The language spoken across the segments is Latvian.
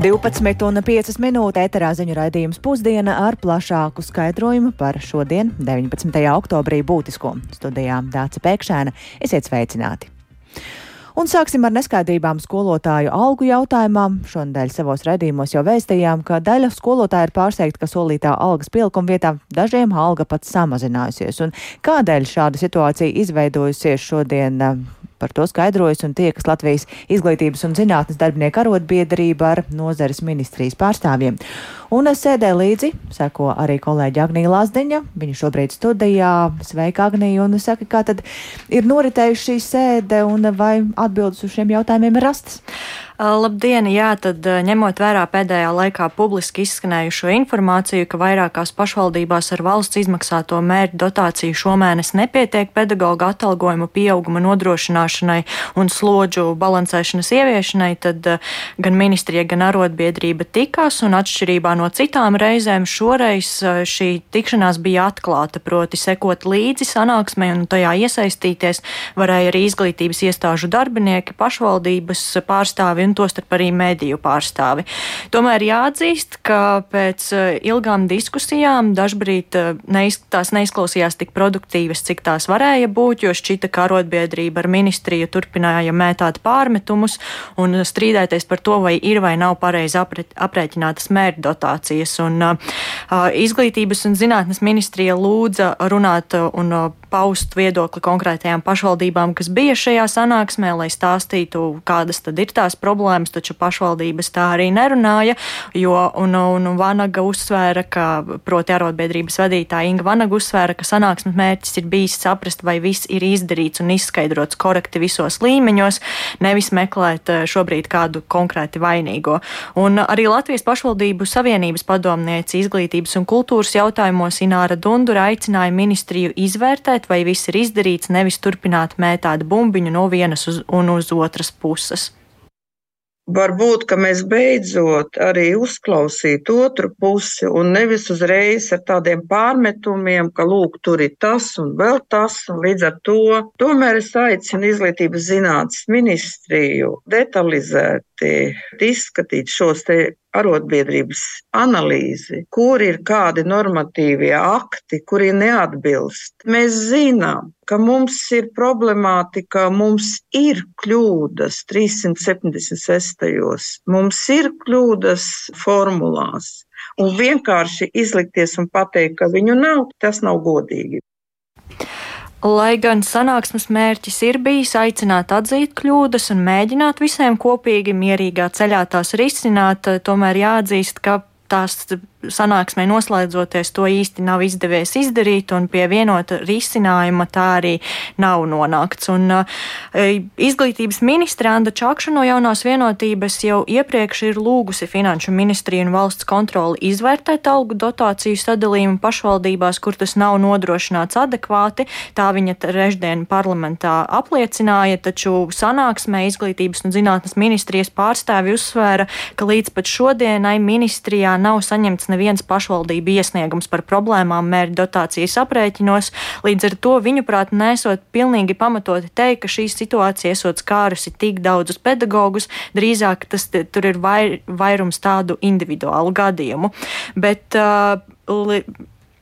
12,5 minūte eterā ziņu raidījums pusdiena ar plašāku skaidrojumu par šodien, 19. oktobrī, būtisko studijā Dāca Pēkšēna. Esiet sveicināti! Un sāksim ar neskaidrībām skolotāju algu jautājumā. Šonadēļ savos redzījumos jau vēstījām, ka daļa skolotāja ir pārsteigta, ka solītā algas pielikuma vietā dažiem alga pat samazinājusies. Un kādēļ šāda situācija izveidojusies šodien Par to skaidrojas un tiekas Latvijas izglītības un zinātnes darbinieku arotbiedrība ar nozares ministrijas pārstāvjiem. Un sēdē līdzi seko arī kolēģi Agnija Lazdiņa. Viņa šobrīd studijā. Sveika, Agnija, un saka, kā tad ir noritējuši šī sēde un vai atbildes uz šiem jautājumiem ir rastas? Labdien! Jā, tad ņemot vērā pēdējā laikā publiski izskanējušo informāciju, ka vairākās pašvaldībās ar valsts izmaksāto mērķu dotāciju šomēnes nepietiek pedagoģa atalgojuma pieauguma nodrošināšanai un slodžu balansēšanas ieviešanai, tad gan ministrija, gan arotbiedrība tikās un atšķirībā no citām reizēm šoreiz šī tikšanās bija atklāta, proti sekot līdzi sanāksmei un tajā iesaistīties varēja arī izglītības iestāžu darbinieki, pašvaldības pārstāvi un tostarp arī mediju pārstāvi. Tomēr jāatzīst, ka pēc eh, ilgām diskusijām dažbrīd eh, neiz, tās neizklausījās tik produktīvas, cik tās varēja būt, jo šķita, ka arotbiedrība ar ministriju turpināja mētāt pārmetumus un strīdēties par to, vai ir vai nav pareizi aprēķinātas mērķa dotācijas. Un, uh, izglītības un zinātnes ministrija lūdza runāt un uh, paust viedokli konkrētajām pašvaldībām, kas bija šajā sanāksmē, lai stāstītu, kādas tad ir tās problēmas, taču pašvaldības tā arī nerunāja, jo, un, un Vanaga uzsvēra, ka, proti arotbiedrības vadītāja Inga Vanaga uzsvēra, ka sanāksmes mērķis ir bijis saprast, vai viss ir izdarīts un izskaidrots korekti visos līmeņos, nevis meklēt eh, šobrīd kādu konkrēti vainīgo. Un arī Latvijas pašvaldību savienības padomniece izglītības un kultūras jautājumos Ināra Dundura aicināja ministriju izvērtēt, vai viss ir izdarīts, nevis turpināt mētāt bumbiņu no vienas uz, un uz otras puses. Varbūt, mēs beidzot arī uzklausītu otru pusi un nevis uzreiz ar tādiem pārmetumiem, ka lūk, tur ir tas un vēl tas, un līdz ar to tomēr es aicinu izglītības zinātnes ministriju detalizēti izskatīt šos te arotbiedrības analīzi, kur ir kādi normatīvie akti, kuri neatbilst. Mēs zinām, ka mums ir problemātika, mums ir kļūdas 376. Mums ir kļūdas formulās. Un vienkārši izlikties un pateikt, ka viņu nav, tas nav godīgi. Lai gan sanāksmes mērķis ir bijis aicināt atzīt kļūdas un mēģināt visiem kopīgi mierīgā ceļā tās risināt, tomēr jāatzīst, ka tās sanāksmē noslēdzoties to īsti nav izdevies izdarīt, un pie vienota risinājuma tā arī nav nonākts. Un, uh, izglītības ministra Anda Čakša no jaunās vienotības jau iepriekš ir lūgusi Finanšu ministriju un valsts kontroli izvērtēt algu dotāciju sadalījumu pašvaldībās, kur tas nav nodrošināts adekvāti. Tā viņa trešdien parlamentā apliecināja, taču sanāksmē izglītības un zinātnes ministrijas pārstāvi uzsvēra, ka līdz pat šodienai ministrijā nav saņemts neviens pašvaldību iesniegums par problēmām mērķa dotācijas aprēķinos. Līdz ar to, viņuprāt, nesot pilnīgi pamatoti teikt, ka šī situācija esot skārusi tik daudzus pedagogus, drīzāk tas tur ir vai, vairums tādu individuālu gadījumu. Bet, uh,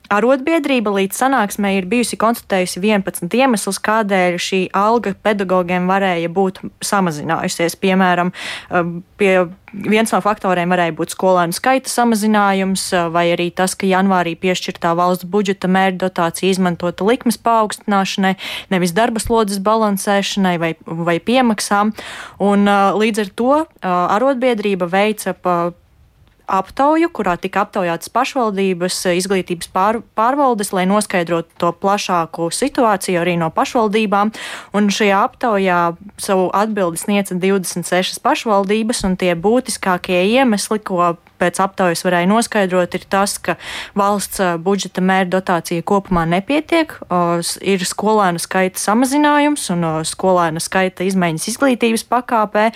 Arotbiedrība līdz sanāksmē ir bijusi konstatējusi 11 iemeslus, kādēļ šī alga pedagogiem varēja būt samazinājusies. Piemēram, um, pie viens no faktoriem varēja būt skolēnu skaita samazinājums, uh, vai arī tas, ka janvārī piešķirtā valsts budžeta mērķa dotācija izmantota likmes paaugstināšanai, nevis darba slodzes balansēšanai vai, vai piemaksām. Un, uh, līdz ar to uh, arotbiedrība veica pa aptauju, kurā tika aptaujātas pašvaldības izglītības pār, pārvaldes, lai noskaidrotu to plašāku situāciju arī no pašvaldībām. Un šajā aptaujā savu atbildi sniedza 26 pašvaldības, un tie būtiskākie iemesli, ko pēc aptaujas varēja noskaidrot, ir tas, ka valsts budžeta mērķa dotācija kopumā nepietiek, ir skolēnu skaita samazinājums un skolēnu skaita izmaiņas izglītības pakāpē.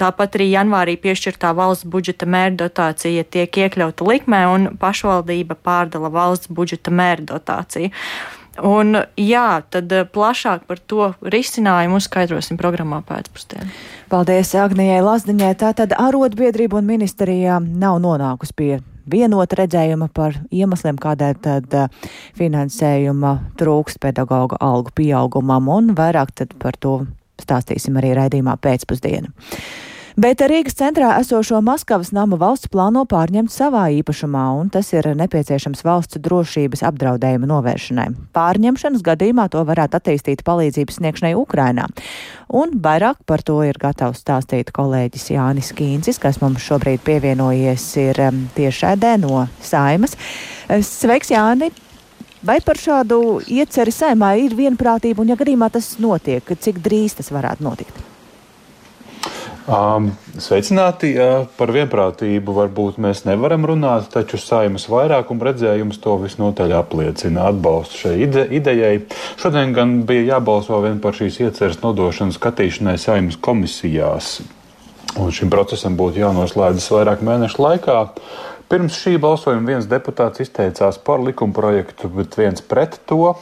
Tāpat arī janvārī piešķirtā valsts budžeta mērķa dotācija tiek iekļauta likmē un pašvaldība pārdala valsts budžeta mērķa dotāciju. Un, jā, tad plašāk par to risinājumu uzskaidrosim programmā pēcpusdienā. Paldies Agnijai Lazdiņai. Tātad arotbiedrība un ministrijā nav nonākusi pie vienota redzējuma par iemesliem, kādēļ tad finansējuma trūkst pedagoģa algu pieaugumam, un vairāk tad par to stāstīsim arī raidījumā pēcpusdienu. Bet Rīgas centrā esošo Maskavas nama valsts plāno pārņemt savā īpašumā, un tas ir nepieciešams valsts drošības apdraudējuma novēršanai. Pārņemšanas gadījumā to varētu attīstīt palīdzības sniegšanai Ukrainā. Un vairāk par to ir gatavs stāstīt kolēģis Jānis Kīncis, kas mums šobrīd pievienojies ir um, tiešēdē no Saimas. Sveiks, Jāni! Vai par šādu ieceri saimā ir vienprātība, un ja gadījumā tas notiek, cik drīz tas varētu notikt? Sveicināti! Par vienprātību varbūt mēs nevaram runāt, taču saimas vairākuma redzējums to visnotaļ apliecina atbalstu šai ide idejai. Šodien gan bija jābalso vien par šīs ieceres nodošanu skatīšanai saimas komisijās. Un šim procesam būtu jānoslēdzas vairāk mēnešu laikā. Pirms šī balsojuma viens deputāts izteicās par likumprojektu, bet viens pret to.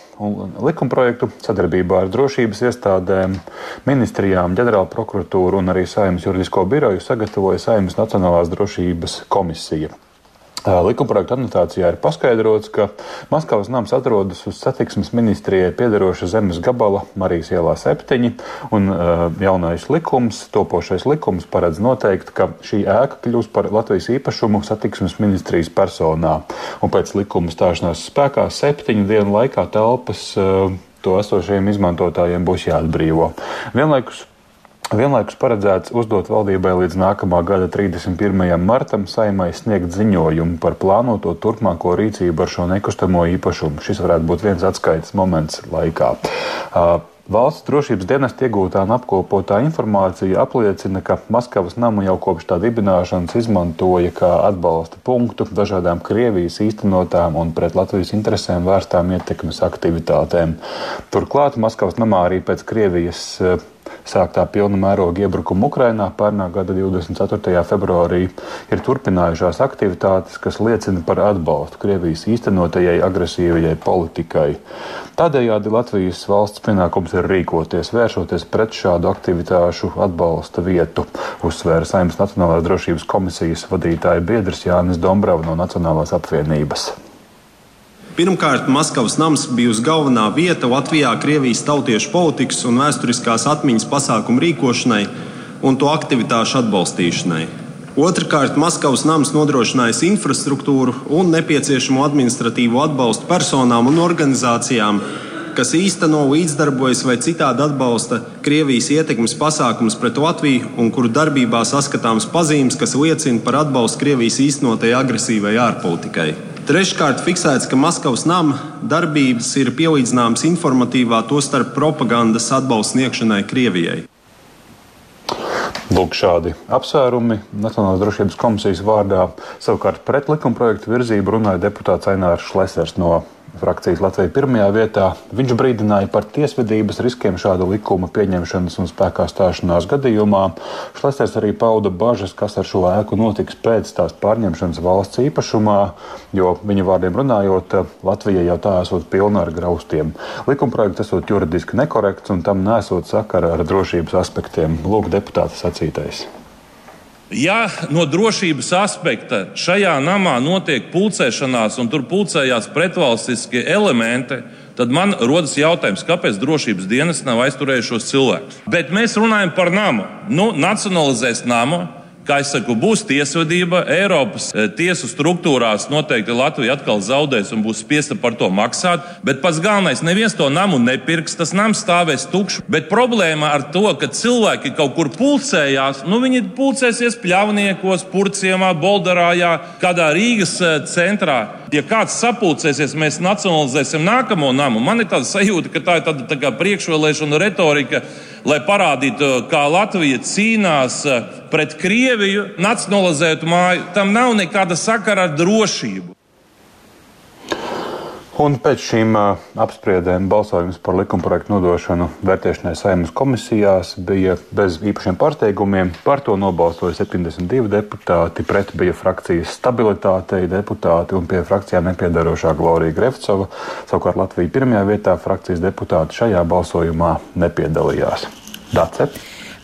Likumprojektu sadarbībā ar drošības iestādēm, ministrijām, ģenerāla prokuratūru un arī Saimnes juridisko biroju sagatavoja Saimnes Nacionālās drošības komisija. Likumprojekta anotācijā ir paskaidrots, ka Maskavas nams atrodas uz satiksmes ministrijai piederoša zemes gabala Marijas ielā 7, un uh, jaunais likums, topošais likums paredz noteikt, ka šī ēka kļūs par Latvijas īpašumu satiksmes ministrijas personā, un pēc likuma stāšanās spēkā septiņu dienu laikā telpas uh, to esošajiem izmantotājiem būs jāatbrīvo. Vienlaikus Vienlaikus paredzēts uzdot valdībai līdz nākamā gada 31. martam saimai sniegt ziņojumu par plānoto turpmāko rīcību ar šo nekustamo īpašumu. Šis varētu būt viens atskaites moments laikā. Valsts drošības dienesta iegūtā un apkopotā informācija apliecina, ka Maskavas namu jau kopš tā dibināšanas izmantoja kā atbalsta punktu dažādām Krievijas īstenotām un pret Latvijas interesēm vērstām ietekmes aktivitātēm. Turklāt Maskavas namā arī pēc Krievijas sāktā pilna mēroga iebrukuma Ukrainā pērnā gada 24. februārī ir turpinājušās aktivitātes, kas liecina par atbalstu Krievijas īstenotajai agresīvajai politikai. Tādējādi Latvijas valsts pienākums ir rīkoties, vēršoties pret šādu aktivitāšu atbalsta vietu, uzsvēra Saimnes Nacionālās drošības komisijas vadītāja biedrs Jānis Dombrava no Nacionālās apvienības. Pirmkārt, Maskavas nams bijusi galvenā vieta Latvijā Krievijas tautiešu politikas un vēsturiskās atmiņas pasākumu rīkošanai un to aktivitāšu atbalstīšanai. Otrakārt, Maskavas nams nodrošinājis infrastruktūru un nepieciešamo administratīvo atbalstu personām un organizācijām, kas īsteno, līdzdarbojas vai citādi atbalsta Krievijas ietekmes pasākumus pret Latviju un kuru darbībā saskatāms pazīmes, kas liecina par atbalstu Krievijas īstenotajai agresīvai ārpolitikai. Treškārt, fiksēts, ka Maskavas nama darbības ir pielīdzināmas informatīvā, tostarp propagandas atbalsta sniegšanai Krievijai. Lūk, šādi apsvērumi Nacionālās drošības komisijas vārdā. Savukārt pret likumprojektu virzību runāja deputāts Ainārs Šlesers no frakcijas Latvija pirmajā vietā. Viņš brīdināja par tiesvedības riskiem šāda likuma pieņemšanas un spēkā stāšanās gadījumā. Šlesters arī pauda bažas, kas ar šo ēku notiks pēc tās pārņemšanas valsts īpašumā, jo viņa vārdiem runājot, Latvija jau tā esot pilna ar graustiem. Likumprojekts esot juridiski nekorekts un tam nesot sakara ar drošības aspektiem. Lūk, deputāta sacītais. Ja no drošības aspekta šajā namā notiek pulcēšanās un tur pulcējās pretvalstiskie elementi, tad man rodas jautājums, kāpēc drošības dienas nav aizturējušos cilvēkus. Bet mēs runājam par namu. Nu, nacionalizēs namu, Kā es saku, būs tiesvedība. Eiropas e, tiesu struktūrās noteikti Latvija atkal zaudēs un būs spiesta par to maksāt. Bet pats galvenais, neviens to namu nepirks. Tas nams stāvēs tukšs. Bet problēma ar to, ka cilvēki kaut kur pulcējās, nu viņi pulcēsies pļavniekos, purciemā, boldarājā, kādā Rīgas e, centrā. Ja kāds sapulcēsies, mēs nacionalizēsim nākamo namu. Man ir tāda sajūta, ka tā ir tāda tā priekšvēlēšana retorika lai parādītu, kā Latvija cīnās eh, pret Krieviju, nacionalizētu māju, tam nav nekāda sakara ar drošību. Un pēc šīm uh, apspriedēm balsojums par likumprojektu nodošanu vērtēšanai saimnes komisijās bija bez īpašiem pārsteigumiem. Par to nobalsoja 72 deputāti, pret bija frakcijas stabilitātei deputāti un pie frakcijām nepiedarošā Glorija Grefcova. Savukārt Latvija pirmajā vietā frakcijas deputāti šajā balsojumā nepiedalījās. Dace.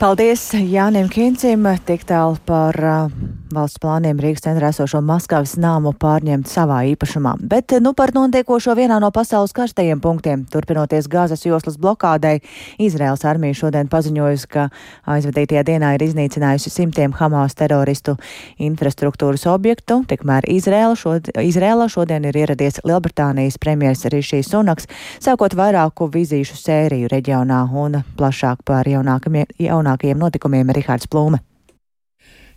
Paldies Jānim Kincim tik tālu par uh, valsts plāniem Rīgas centrā esošo Maskavas nāmu pārņemt savā īpašumā. Bet nu par notiekošo vienā no pasaules karstajiem punktiem, turpinoties Gāzes joslas blokādei, Izraels armija šodien paziņojusi, ka aizvadītajā dienā ir iznīcinājusi simtiem Hamas teroristu infrastruktūras objektu. Tikmēr Izraela, šod, Izraela šodien ir ieradies Lielbritānijas premjers Rišīs Sunaks, sākot vairāku vizīšu sēriju reģionā un plašāk par jaunākajiem notikumiem Rihards Plūme.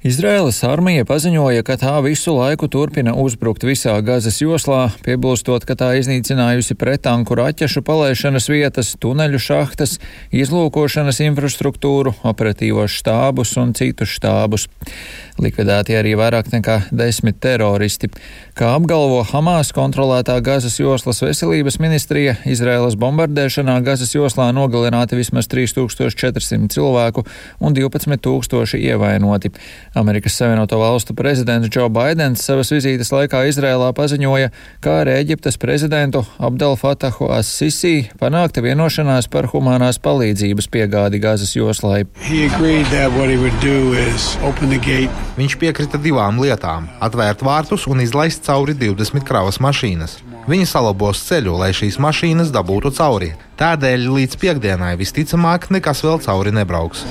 Izraēlas armija paziņoja, ka tā visu laiku turpina uzbrukt visā Gazas joslā, piebilstot, ka tā iznīcinājusi pretanku raķešu palaišanas vietas, tuneļu šahtas, izlūkošanas infrastruktūru, operatīvos štābus un citus štābus. Likvidēti arī vairāk nekā desmit teroristi. Kā apgalvo Hamas kontrolētā Gazas joslas veselības ministrija, Izraēlas bombardēšanā Gazas joslā nogalināti vismaz 3400 cilvēku un 12 tūkstoši ievainoti. Amerikas Savienoto Valstu prezidents Džo Baidens savas vizītes laikā Izrēlā paziņoja, kā ar Eģiptes prezidentu Abdel Fatahu As-Sisi panākta vienošanās par humanās palīdzības piegādi Gazas joslai. Viņš piekrita divām lietām - atvērt vārtus un izlaist cauri 20 kravas mašīnas. Viņi salabos ceļu, lai šīs mašīnas dabūtu cauri. Tādēļ līdz piekdienai visticamāk nekas vēl cauri nebrauks.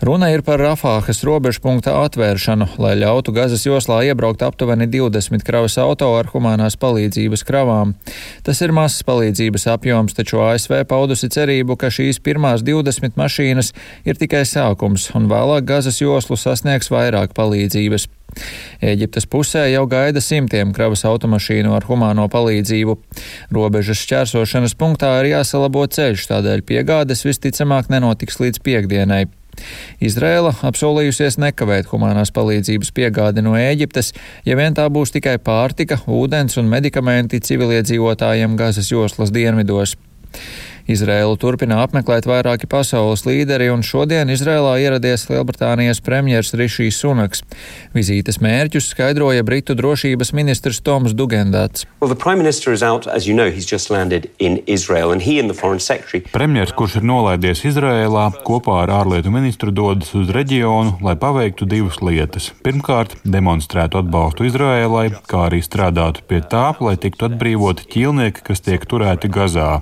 Runa ir par Rafāhas robežpunkta atvēršanu, lai ļautu Gazas joslā iebraukt aptuveni 20 kravas auto ar humanās palīdzības kravām. Tas ir mazs palīdzības apjoms, taču ASV paudusi cerību, ka šīs pirmās 20 mašīnas ir tikai sākums, un vēlāk Gazas joslu sasniegs vairāk palīdzības. Eģiptes pusē jau gaida simtiem kravas automašīnu ar humāno palīdzību. Robežas šķērsošanas punktā ir jāsalabo ceļš, tādēļ piegādes visticamāk nenotiks līdz piekdienai. Izrēla apsolījusies nekavēt humanās palīdzības piegādi no Ēģiptes, ja vien tā būs tikai pārtika, ūdens un medikamenti civiliedzīvotājiem Gazas joslas dienvidos. Izrēlu turpina apmeklēt vairāki pasaules līderi, un šodien Izrēlā ieradies Lielbritānijas premjers Rišijs Sunaks. Vizītes mērķus skaidroja Britu drošības ministrs Toms Dugendats. Well, out, you know, Israel, Premjers, kurš ir nolaidies Izrēlā, kopā ar ārlietu ministru dodas uz reģionu, lai paveiktu divas lietas. Pirmkārt, demonstrētu atbalstu Izrēlai, kā arī strādātu pie tā, lai tiktu atbrīvoti ķīlnieki, kas tiek turēti Gazā.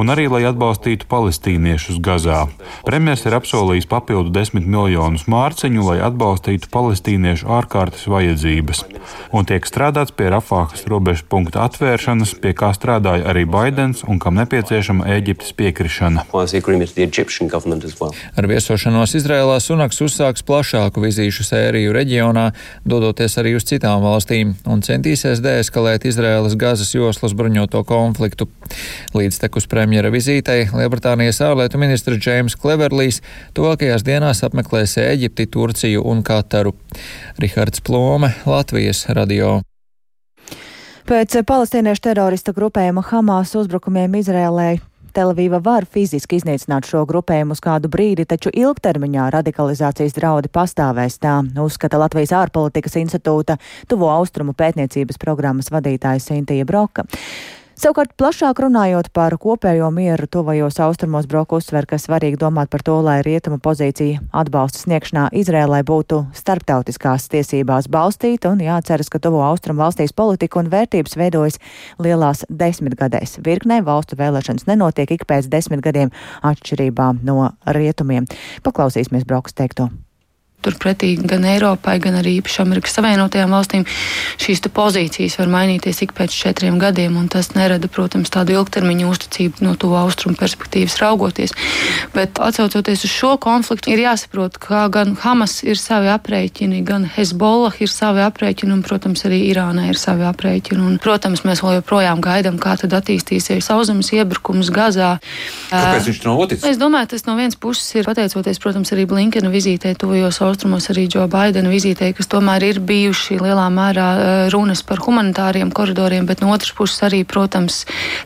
Un arī lai atbalstītu palestīniešus Gazā. Premjerministrs ir apsolījis papildu desmit miljonus mārciņu, lai atbalstītu palestīniešu ārkārtas vajadzības. Un tiek strādāts pie Rafāhas robežu punkta atvēršanas, pie kā strādāja arī Baidens un kam nepieciešama Eģiptes piekrišana. Ar viesošanos Izrēlā Sunaks uzsāks plašāku vizīšu sēriju reģionā, dodoties arī uz citām valstīm un centīsies deeskalēt Izrēlas Gazas joslas bruņoto konfliktu. Līdztekus premjera vizītē vizītei Lielbritānijas ārlietu ministrs Džeims Kleverlijs tuvākajās dienās apmeklēs Eģipti, Turciju un Kataru. Rihards Plome, Latvijas radio. Pēc palestīniešu terorista grupējuma Hamas uzbrukumiem Izrēlē Telavīva var fiziski iznīcināt šo grupējumu uz kādu brīdi, taču ilgtermiņā radikalizācijas draudi pastāvēs tā, uzskata Latvijas ārpolitikas institūta tuvo austrumu pētniecības programmas vadītāja Sintija Broka. Savukārt, plašāk runājot par kopējo mieru tuvajos austrumos, Broka uzsver, ka svarīgi domāt par to, lai rietumu pozīcija atbalsta sniegšanā Izrēlai būtu starptautiskās tiesībās balstīta un jāceras, ka tuvo austrumu valstīs politika un vērtības veidojas lielās desmitgadēs. Virknē valstu vēlēšanas nenotiek ik pēc desmit gadiem atšķirībā no rietumiem. Paklausīsimies Brokas teikto. Turpretī gan Eiropai, gan arī īpaši Amerikas Savienotajām valstīm šīs pozīcijas var mainīties ik pēc četriem gadiem, un tas nerada, protams, tādu ilgtermiņa uzticību no tuvu austrumu perspektīvas raugoties. Bet atcaucoties uz šo konfliktu, ir jāsaprot, ka gan Hamas ir savi aprēķini, gan Hezbollah ir savi aprēķini, un, protams, arī Irānai ir savi aprēķini. Un, protams, mēs vēl joprojām gaidām, kā tad attīstīsies sauszemes iebrukums Gazā. Kāpēc viņš nav noticis? Es domāju, tas no vienas puses ir pateicoties, protams, arī Blinkena vizītē tuvajos austrumos austrumos arī Džo Baidena vizītē, kas tomēr ir bijuši lielā mērā runas par humanitāriem koridoriem, bet no otras puses arī, protams,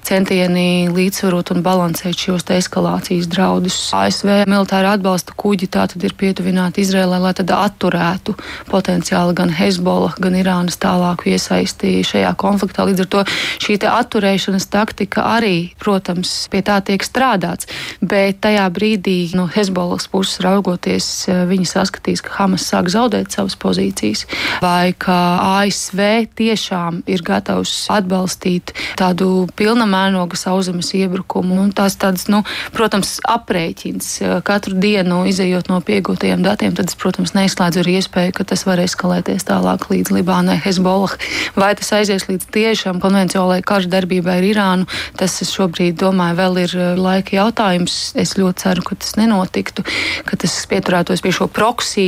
centieni līdzsvarot un balansēt šos eskalācijas draudus. ASV militāra atbalsta kuģi tātad ir pietuvināti Izrēlē, lai tad atturētu potenciāli gan Hezbollah, gan Irānas tālāku iesaisti šajā konfliktā. Līdz ar to šī atturēšanas taktika arī, protams, pie tā tiek strādāts. Bet tajā brīdī no Hezbollas puses raugoties, viņi saskatīs, ka Hamas sāk zaudēt savas pozīcijas, vai ka ASV tiešām ir gatavs atbalstīt tādu pilnamēnoga sauszemes iebrukumu. Un tās tādas, nu, protams, aprēķins katru dienu izējot no piegūtajiem datiem, tad es, protams, neizslēdzu arī iespēju, ka tas var eskalēties tālāk līdz Libānai, Hezbollah. Vai tas aizies līdz tiešām konvencionālajai kara darbībai ar Irānu, tas es šobrīd domāju vēl ir laika jautājums. Es ļoti ceru, ka tas nenotiktu, ka tas pieturētos pie šo proksiju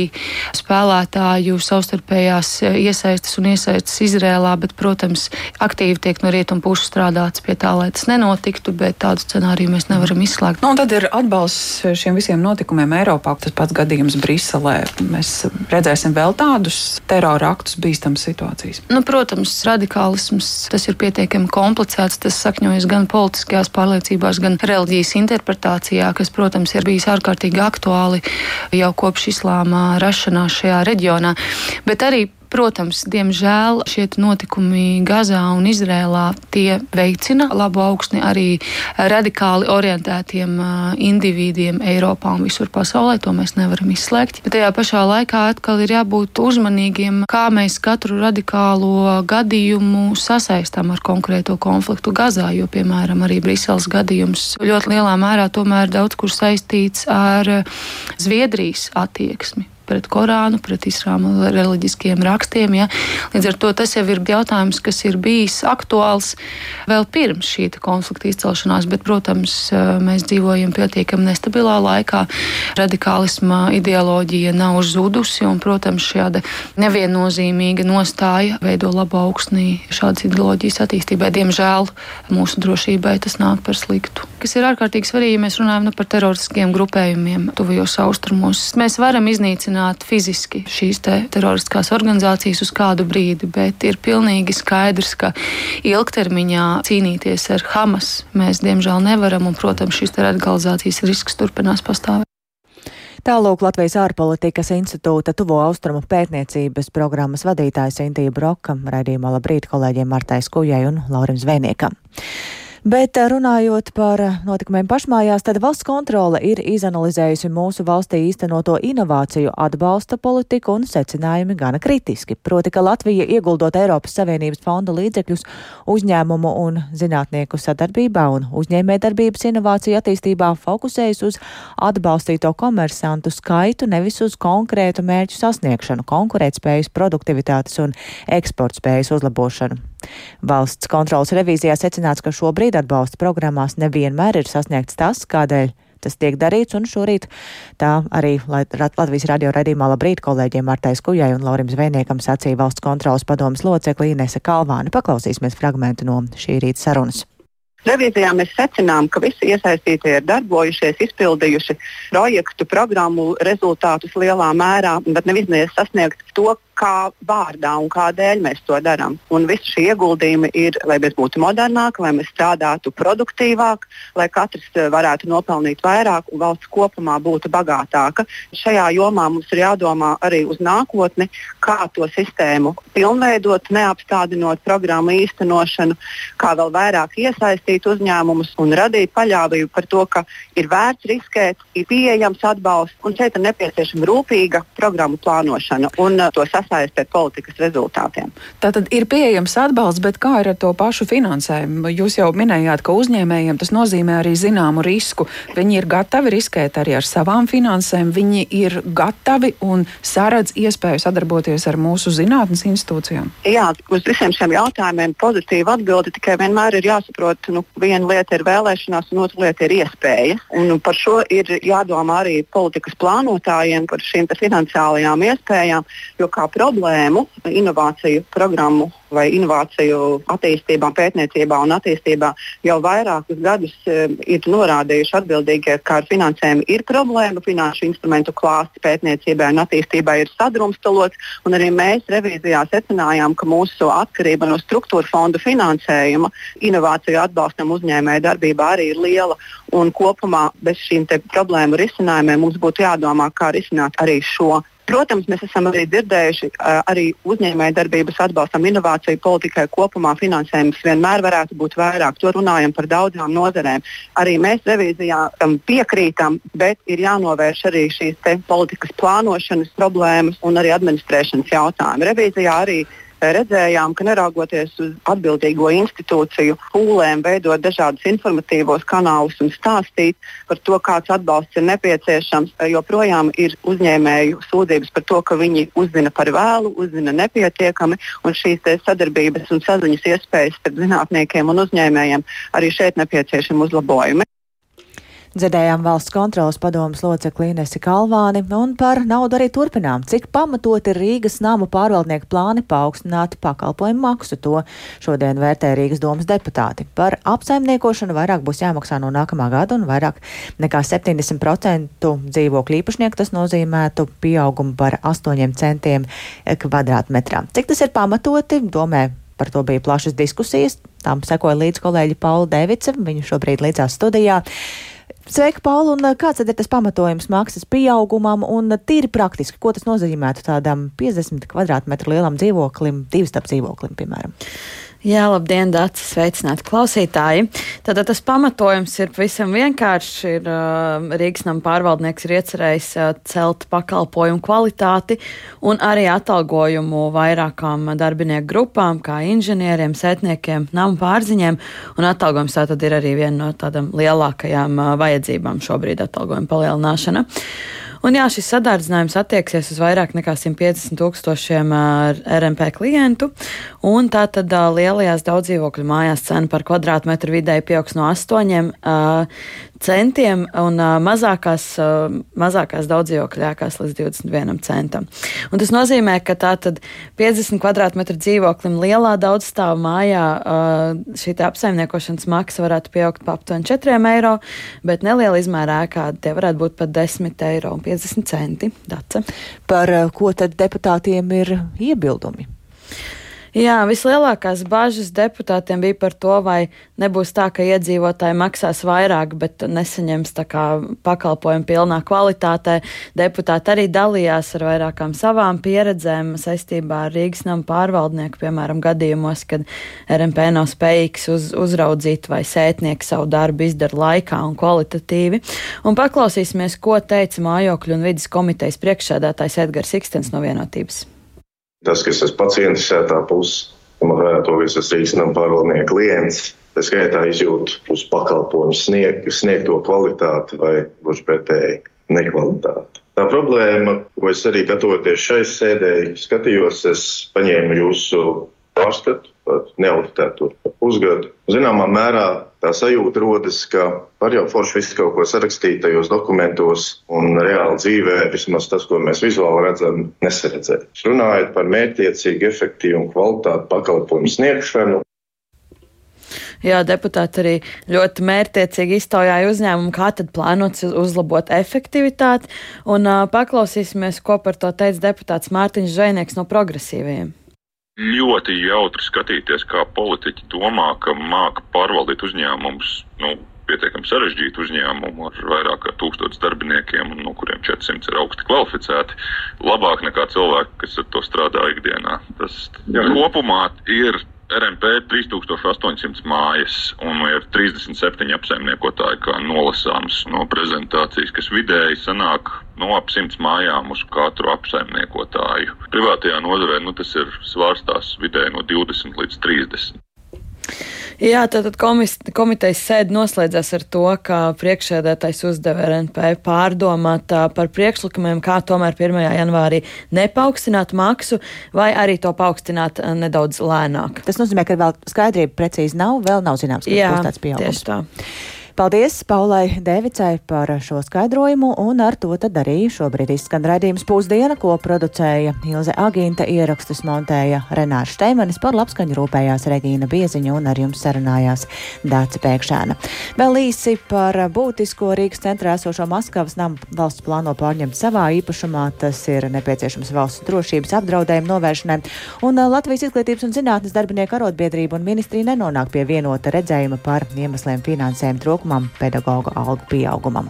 spēlētāju savstarpējās iesaistas un iesaistas Izrēlā, bet, protams, aktīvi tiek no rietumu puses strādāts pie tā, lai tas nenotiktu, bet tādu scenāriju mēs nevaram izslēgt. Nu, tad ir atbalsts šiem visiem notikumiem Eiropā. Tas pats gadījums Briselē. Mēs redzēsim vēl tādus terora aktus, bīstamas situācijas. Nu, protams, radikālisms tas ir pietiekami komplicēts. Tas sakņojas gan politiskajās pārliecībās, gan reliģijas interpretācijā, kas, protams, ir bijis ārkārtīgi aktuāli jau kopš islāma rašanās šajā reģionā. Bet arī Protams, diemžēl šie notikumi Gazā un Izrēlā tie veicina labu augsni arī radikāli orientētiem individiem Eiropā un visur pasaulē. To mēs nevaram izslēgt. Bet tajā pašā laikā atkal ir jābūt uzmanīgiem, kā mēs katru radikālo gadījumu sasaistām ar konkrēto konfliktu Gazā, jo, piemēram, arī Briseles gadījums ļoti lielā mērā tomēr daudz kur saistīts ar Zviedrijas attieksmi pret Korānu, pret islāma reliģiskiem rakstiem. Ja. Līdz ar to tas jau ir jautājums, kas ir bijis aktuāls vēl pirms šī konflikta izcelšanās, bet, protams, mēs dzīvojam pietiekami nestabilā laikā. Radikālisma ideoloģija nav zudusi, un, protams, šāda neviennozīmīga nostāja veido labu augsnī šādas ideoloģijas attīstībai. Diemžēl mūsu drošībai tas nāk par sliktu. Kas ir ārkārtīgi svarīgi, ja mēs runājam nu, par teroristiskiem grupējumiem tuvajos austrumos. Mēs varam iznīcināt iznīcināt fiziski šīs te teroristiskās organizācijas uz kādu brīdi, bet ir pilnīgi skaidrs, ka ilgtermiņā cīnīties ar Hamas mēs diemžēl nevaram, un, protams, šīs radikalizācijas risks turpinās pastāvēt. Tālūk Latvijas ārpolitikas institūta tuvo austrumu pētniecības programmas vadītājs Intība Broka, raidījumā labrīt kolēģiem Martai Skujai un Laurim Zvejniekam. Bet eh, runājot par eh, notikumiem pašmājās, tad valsts kontrole ir izanalizējusi mūsu valstī īstenoto inovāciju atbalsta politiku un secinājumi gana kritiski. Proti, ka Latvija ieguldot Eiropas Savienības fonda līdzekļus uzņēmumu un zinātnieku sadarbībā un uzņēmējdarbības inovāciju attīstībā fokusējas uz atbalstīto komersantu skaitu, nevis uz konkrētu mērķu sasniegšanu, konkurētspējas, produktivitātes un eksportspējas uzlabošanu. Valsts kontrolas revīzijā secināts, ka šobrīd atbalsta programmās nevienmēr ir sasniegts tas, kādēļ tas tiek darīts, un šorīt tā arī Latvijas radio raidījumā labrīt kolēģiem Martai Skujai un Laurim Zvejniekam sacīja valsts kontrolas padomas locekli Inese Kalvāni. Paklausīsimies fragmentu no šī rīta sarunas. Revīzijā mēs secinām, ka visi iesaistītie ir darbojušies, izpildījuši projektu, programmu rezultātus lielā mērā, bet izdevies sasniegt to, kā vārdā un kādēļ mēs to darām. Visi šie ieguldījumi ir, lai mēs būtu modernāki, lai mēs strādātu produktīvāk, lai katrs eh, varētu nopelnīt vairāk un valsts kopumā būtu bagātāka. Šajā jomā mums ir jādomā arī uz nākotni, kā to sistēmu pilnveidot, neapstādinot programmu īstenošanu, kā vēl vairāk iesaistīt uzņēmumus un radīt paļāvību par to, ka ir vērts riskēt, ir pieejams atbalsts un šeit ir nepieciešama rūpīga programmu plānošana un uh, to sasniegšana sasaistīt politikas rezultātiem. Tātad ir pieejams atbalsts, bet kā ir ar to pašu finansējumu? Jūs jau minējāt, ka uzņēmējiem tas nozīmē arī zināmu risku. Viņi ir gatavi riskēt arī ar savām finansēm, viņi ir gatavi un saredz iespēju sadarboties ar mūsu zinātnes institūcijām. Jā, uz visiem šiem jautājumiem pozitīva atbilde tikai vienmēr ir jāsaprot, nu, viena lieta ir vēlēšanās, un otra lieta ir iespēja. Un par šo ir jādomā arī politikas plānotājiem, par šīm finansiālajām iespējām, jo kā problēmu inovāciju programmu vai inovāciju attīstībā, pētniecībā un attīstībā jau vairākus gadus e, ir norādījuši atbildīgie, ka ar finansējumu ir problēma. Finanšu instrumentu klāsts pētniecībai un attīstībai ir sadrumstalots. Arī mēs revīzijā secinājām, ka mūsu atkarība no struktūra fondu finansējuma inovāciju atbalstam uzņēmēju darbībā arī ir liela. Un kopumā bez šīm problēmu risinājumiem mums būtu jādomā, kā risināt arī šo Protams, mēs esam arī dzirdējuši, arī uzņēmējdarbības atbalstam inovāciju politikai kopumā finansējums vienmēr varētu būt vairāk. To runājam par daudzām nozarēm. Arī mēs revīzijā tam piekrītam, bet ir jānovērš arī šīs politikas plānošanas problēmas un arī administrēšanas jautājumi. Revīzijā arī redzējām, ka neraugoties uz atbildīgo institūciju pūlēm, veidot dažādus informatīvos kanālus un stāstīt par to, kāds atbalsts ir nepieciešams, joprojām ir uzņēmēju sūdzības par to, ka viņi uzzina par vēlu, uzzina nepietiekami, un šīs sadarbības un saziņas iespējas starp zinātniekiem un uzņēmējiem arī šeit nepieciešami uzlabojumi. Dzirdējām valsts kontrolas padomas locekli Inesi Kalvāni un par naudu arī turpinām. Cik pamatot ir Rīgas namu pārvaldnieku plāni paaugstināt pakalpojumu maksu? To šodien vērtē Rīgas domas deputāti. Par apsaimniekošanu vairāk būs jāmaksā no nākamā gada un vairāk nekā 70% dzīvokļu īpašnieku tas nozīmētu pieaugumu par 8 centiem kvadrātmetrā. Cik tas ir pamatoti? Domē Par to bija plašas diskusijas. Tām sekoja līdz kolēģi Paula Devica. Viņu šobrīd līdzās studijā. Sveika, Paula, un kāds ir tas pamatojums maksas pieaugumam un tīri praktiski, ko tas nozīmētu tādam 50 kvadrātmetru lielam dzīvoklim, divstāp dzīvoklim, piemēram? Jā, labdien, Dārcis, sveicināti klausītāji. Tātad tas pamatojums ir pavisam vienkāršs. Ir, uh, Rīgas nama pārvaldnieks ir iecerējis uh, celt pakalpojumu kvalitāti un arī atalgojumu vairākām darbinieku grupām, kā inženieriem, sētniekiem, nama pārziņiem. Un atalgojums tātad ir arī viena no tādām lielākajām uh, vajadzībām šobrīd atalgojuma palielināšana. Un jā, šis sadārdzinājums attieksies uz vairāk nekā 150 tūkstošiem RMP klientu, un tā tad lielajās daudzdzīvokļu mājās cena par kvadrātmetru vidēji pieaugs no 8 centiem un uh, mazākās, uh, mazākās daudzdzīvokļu ēkās līdz 21 centam. Un tas nozīmē, ka tātad 50 kvadrātmetru dzīvoklim lielā daudzstāvu mājā uh, šī apsaimniekošanas maksa varētu pieaugt pa aptuveni 4 eiro, bet neliela izmēra ēkā tie varētu būt pat 10 eiro un 50 centi. Dace. Par ko tad deputātiem ir iebildumi? Jā, vislielākās bažas deputātiem bija par to, vai nebūs tā, ka iedzīvotāji maksās vairāk, bet nesaņems pakalpojumu pilnā kvalitātē. Deputāti arī dalījās ar vairākām savām pieredzēm saistībā ar Rīgas nama pārvaldnieku, piemēram, gadījumos, kad RMP nav spējīgs uz, uzraudzīt vai sētnieki savu darbu izdara laikā un kvalitatīvi. Un paklausīsimies, ko teica mājokļu un vidas komitejas priekšsēdētājs Edgars Ikstens no vienotības. Tas, kas ir pats interesētā puse, man varētu būt tas īstenam pārvaldnieka klients, tā skaitā izjūt uz pakalpojumu snieg, sniegto kvalitāti vai gluži pretēji nekvalitāti. Tā problēma, ko es arī gatavoties šai sēdēji, skatījos, es paņēmu jūsu pārskatu par neauditēto pusgadu. Zināmā mērā tā sajūta rodas, ka var jau forši visu kaut ko sarakstīt tajos dokumentos, un reāli dzīvē vismaz tas, ko mēs vizuāli redzam, nesaredzēt. Runājot par mērķtiecīgu, efektīvu un kvalitātu pakalpojumu sniegšanu, Jā, deputāti arī ļoti mērķtiecīgi iztaujāja uzņēmumu, kā tad plānots uzlabot efektivitāti. Un uh, paklausīsimies, ko par to teica deputāts Mārtiņš Zvainieks no progresīvajiem. Ļoti jautri skatīties, kā politiķi domā, ka māca pārvaldīt uzņēmumus, nu, pietiekami sarežģītu uzņēmumu ar vairāk kā tūkstotis darbiniekiem, no kuriem 400 ir augsti kvalificēti, labāk nekā cilvēki, kas ar to strādā ikdienā. Tas Jā. kopumā ir RMP 3800 mājas un ir 37 apsaimniekotāji, kā nolasāms no prezentācijas, kas vidēji sanāk no ap 100 mājām uz katru apsaimniekotāju. Privātajā nozarē nu, tas ir svārstās vidēji no 20 līdz 30. Jā, tātad komis, komitejas sēde noslēdzās ar to, ka priekšsēdētājs uzdeva RNP pārdomāt par priekšlikumiem, kā tomēr 1. janvārī nepaukstināt maksu vai arī to paaugstināt nedaudz lēnāk. Tas nozīmē, ka vēl skaidrība precīzi nav, vēl nav zināms, kāds būs tāds pieaugums. Tieši tā. Paldies Paulai Devicai par šo skaidrojumu, un ar to tad arī šobrīd izskan raidījums pusdiena, ko producēja Ilze Agīnta, ierakstus montēja Renārs Šteimanis, par labskaņu rūpējās Regīna Bieziņa un ar jums sarunājās Dāca Pēkšēna. Vēl īsi par būtisko Rīgas centrā esošo Maskavas namu valsts plāno pārņemt savā īpašumā. Tas ir nepieciešams valsts drošības apdraudējumu novēršanai, un Latvijas izglītības un zinātnes darbinieku arotbiedrība un ministrija nenonāk pie vienota redzējuma par iemesliem finansējuma trūkumam, pedagoģa algu pieaugumam.